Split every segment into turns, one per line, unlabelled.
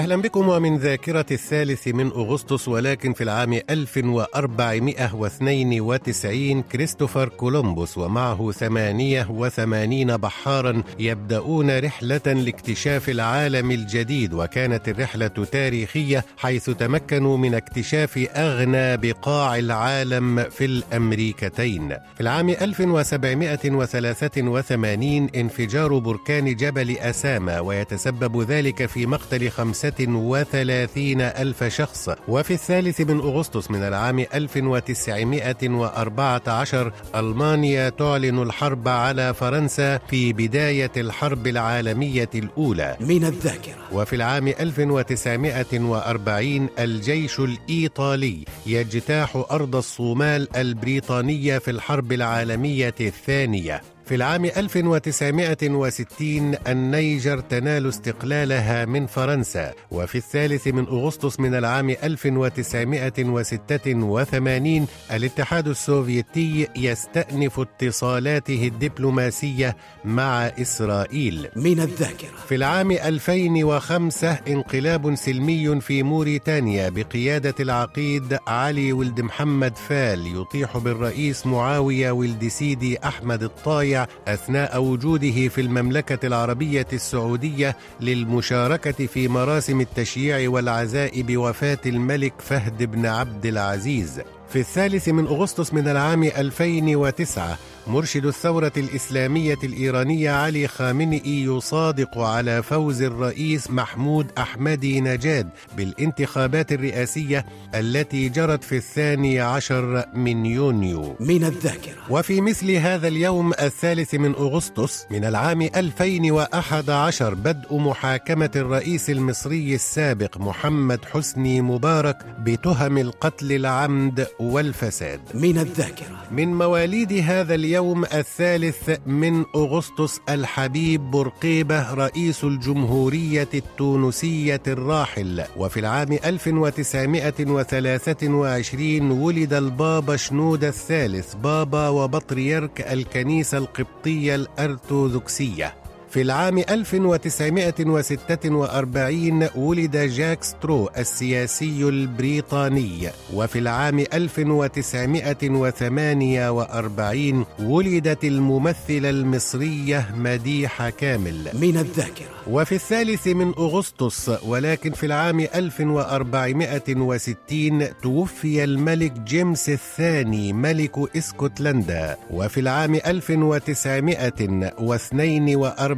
أهلا بكم ومن ذاكرة الثالث من أغسطس ولكن في العام 1492 كريستوفر كولومبوس ومعه 88 بحارا يبدأون رحلة لاكتشاف العالم الجديد وكانت الرحلة تاريخية حيث تمكنوا من اكتشاف أغنى بقاع العالم في الأمريكتين. في العام 1783 انفجار بركان جبل أسامة ويتسبب ذلك في مقتل خمسة وثلاثين ألف شخص. وفي الثالث من أغسطس من العام 1914 ألمانيا تعلن الحرب على فرنسا في بداية الحرب العالمية الأولى.
من الذاكرة.
وفي العام 1940 الجيش الإيطالي يجتاح أرض الصومال البريطانية في الحرب العالمية الثانية. في العام 1960 النيجر تنال استقلالها من فرنسا وفي الثالث من أغسطس من العام 1986 الاتحاد السوفيتي يستأنف اتصالاته الدبلوماسية مع إسرائيل.
من الذاكرة.
في العام 2005 انقلاب سلمي في موريتانيا بقيادة العقيد علي ولد محمد فال يطيح بالرئيس معاوية ولد سيدي أحمد الطايع أثناء وجوده في المملكة العربية السعودية للمشاركة في مراسم التشييع والعزاء بوفاه الملك فهد بن عبد العزيز. في الثالث من أغسطس من العام 2009 مرشد الثورة الإسلامية الإيرانية علي خامنئي يصادق على فوز الرئيس محمود أحمدي نجاد بالانتخابات الرئاسية التي جرت في الثاني عشر من يونيو.
من الذاكرة.
وفي مثل هذا اليوم الثالث من أغسطس من العام 2011 بدء محاكمة الرئيس المصري السابق محمد حسني مبارك بتهم القتل العمد والفساد.
من الذاكرة.
من مواليد هذا اليوم الثالث من أغسطس الحبيب بورقيبة رئيس الجمهورية التونسية الراحل. وفي العام 1923 ولد البابا شنودة الثالث بابا وبطريرك الكنيسة القبطية الأرثوذكسية. في العام 1946 ولد جاك سترو السياسي البريطاني وفي العام 1948 ولدت الممثلة المصرية مديحة كامل.
من الذاكرة.
وفي الثالث من أغسطس ولكن في العام 1460 توفي الملك جيمس الثاني ملك إسكتلندا. وفي العام 1942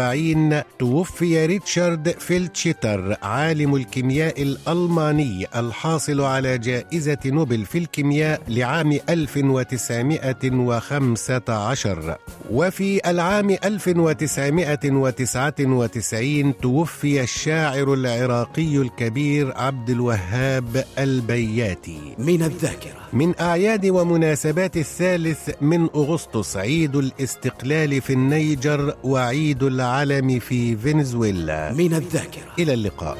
1940 توفي ريتشارد فيلتشيتر عالم الكيمياء الألماني الحاصل على جائزة نوبل في الكيمياء لعام 1915 وفي العام 1999 توفي الشاعر العراقي الكبير عبد الوهاب البياتي.
من الذاكرة.
من أعياد ومناسبات الثالث من أغسطس عيد الاستقلال في النيجر وعيد العلم في فنزويلا.
من الذاكرة.
إلى اللقاء.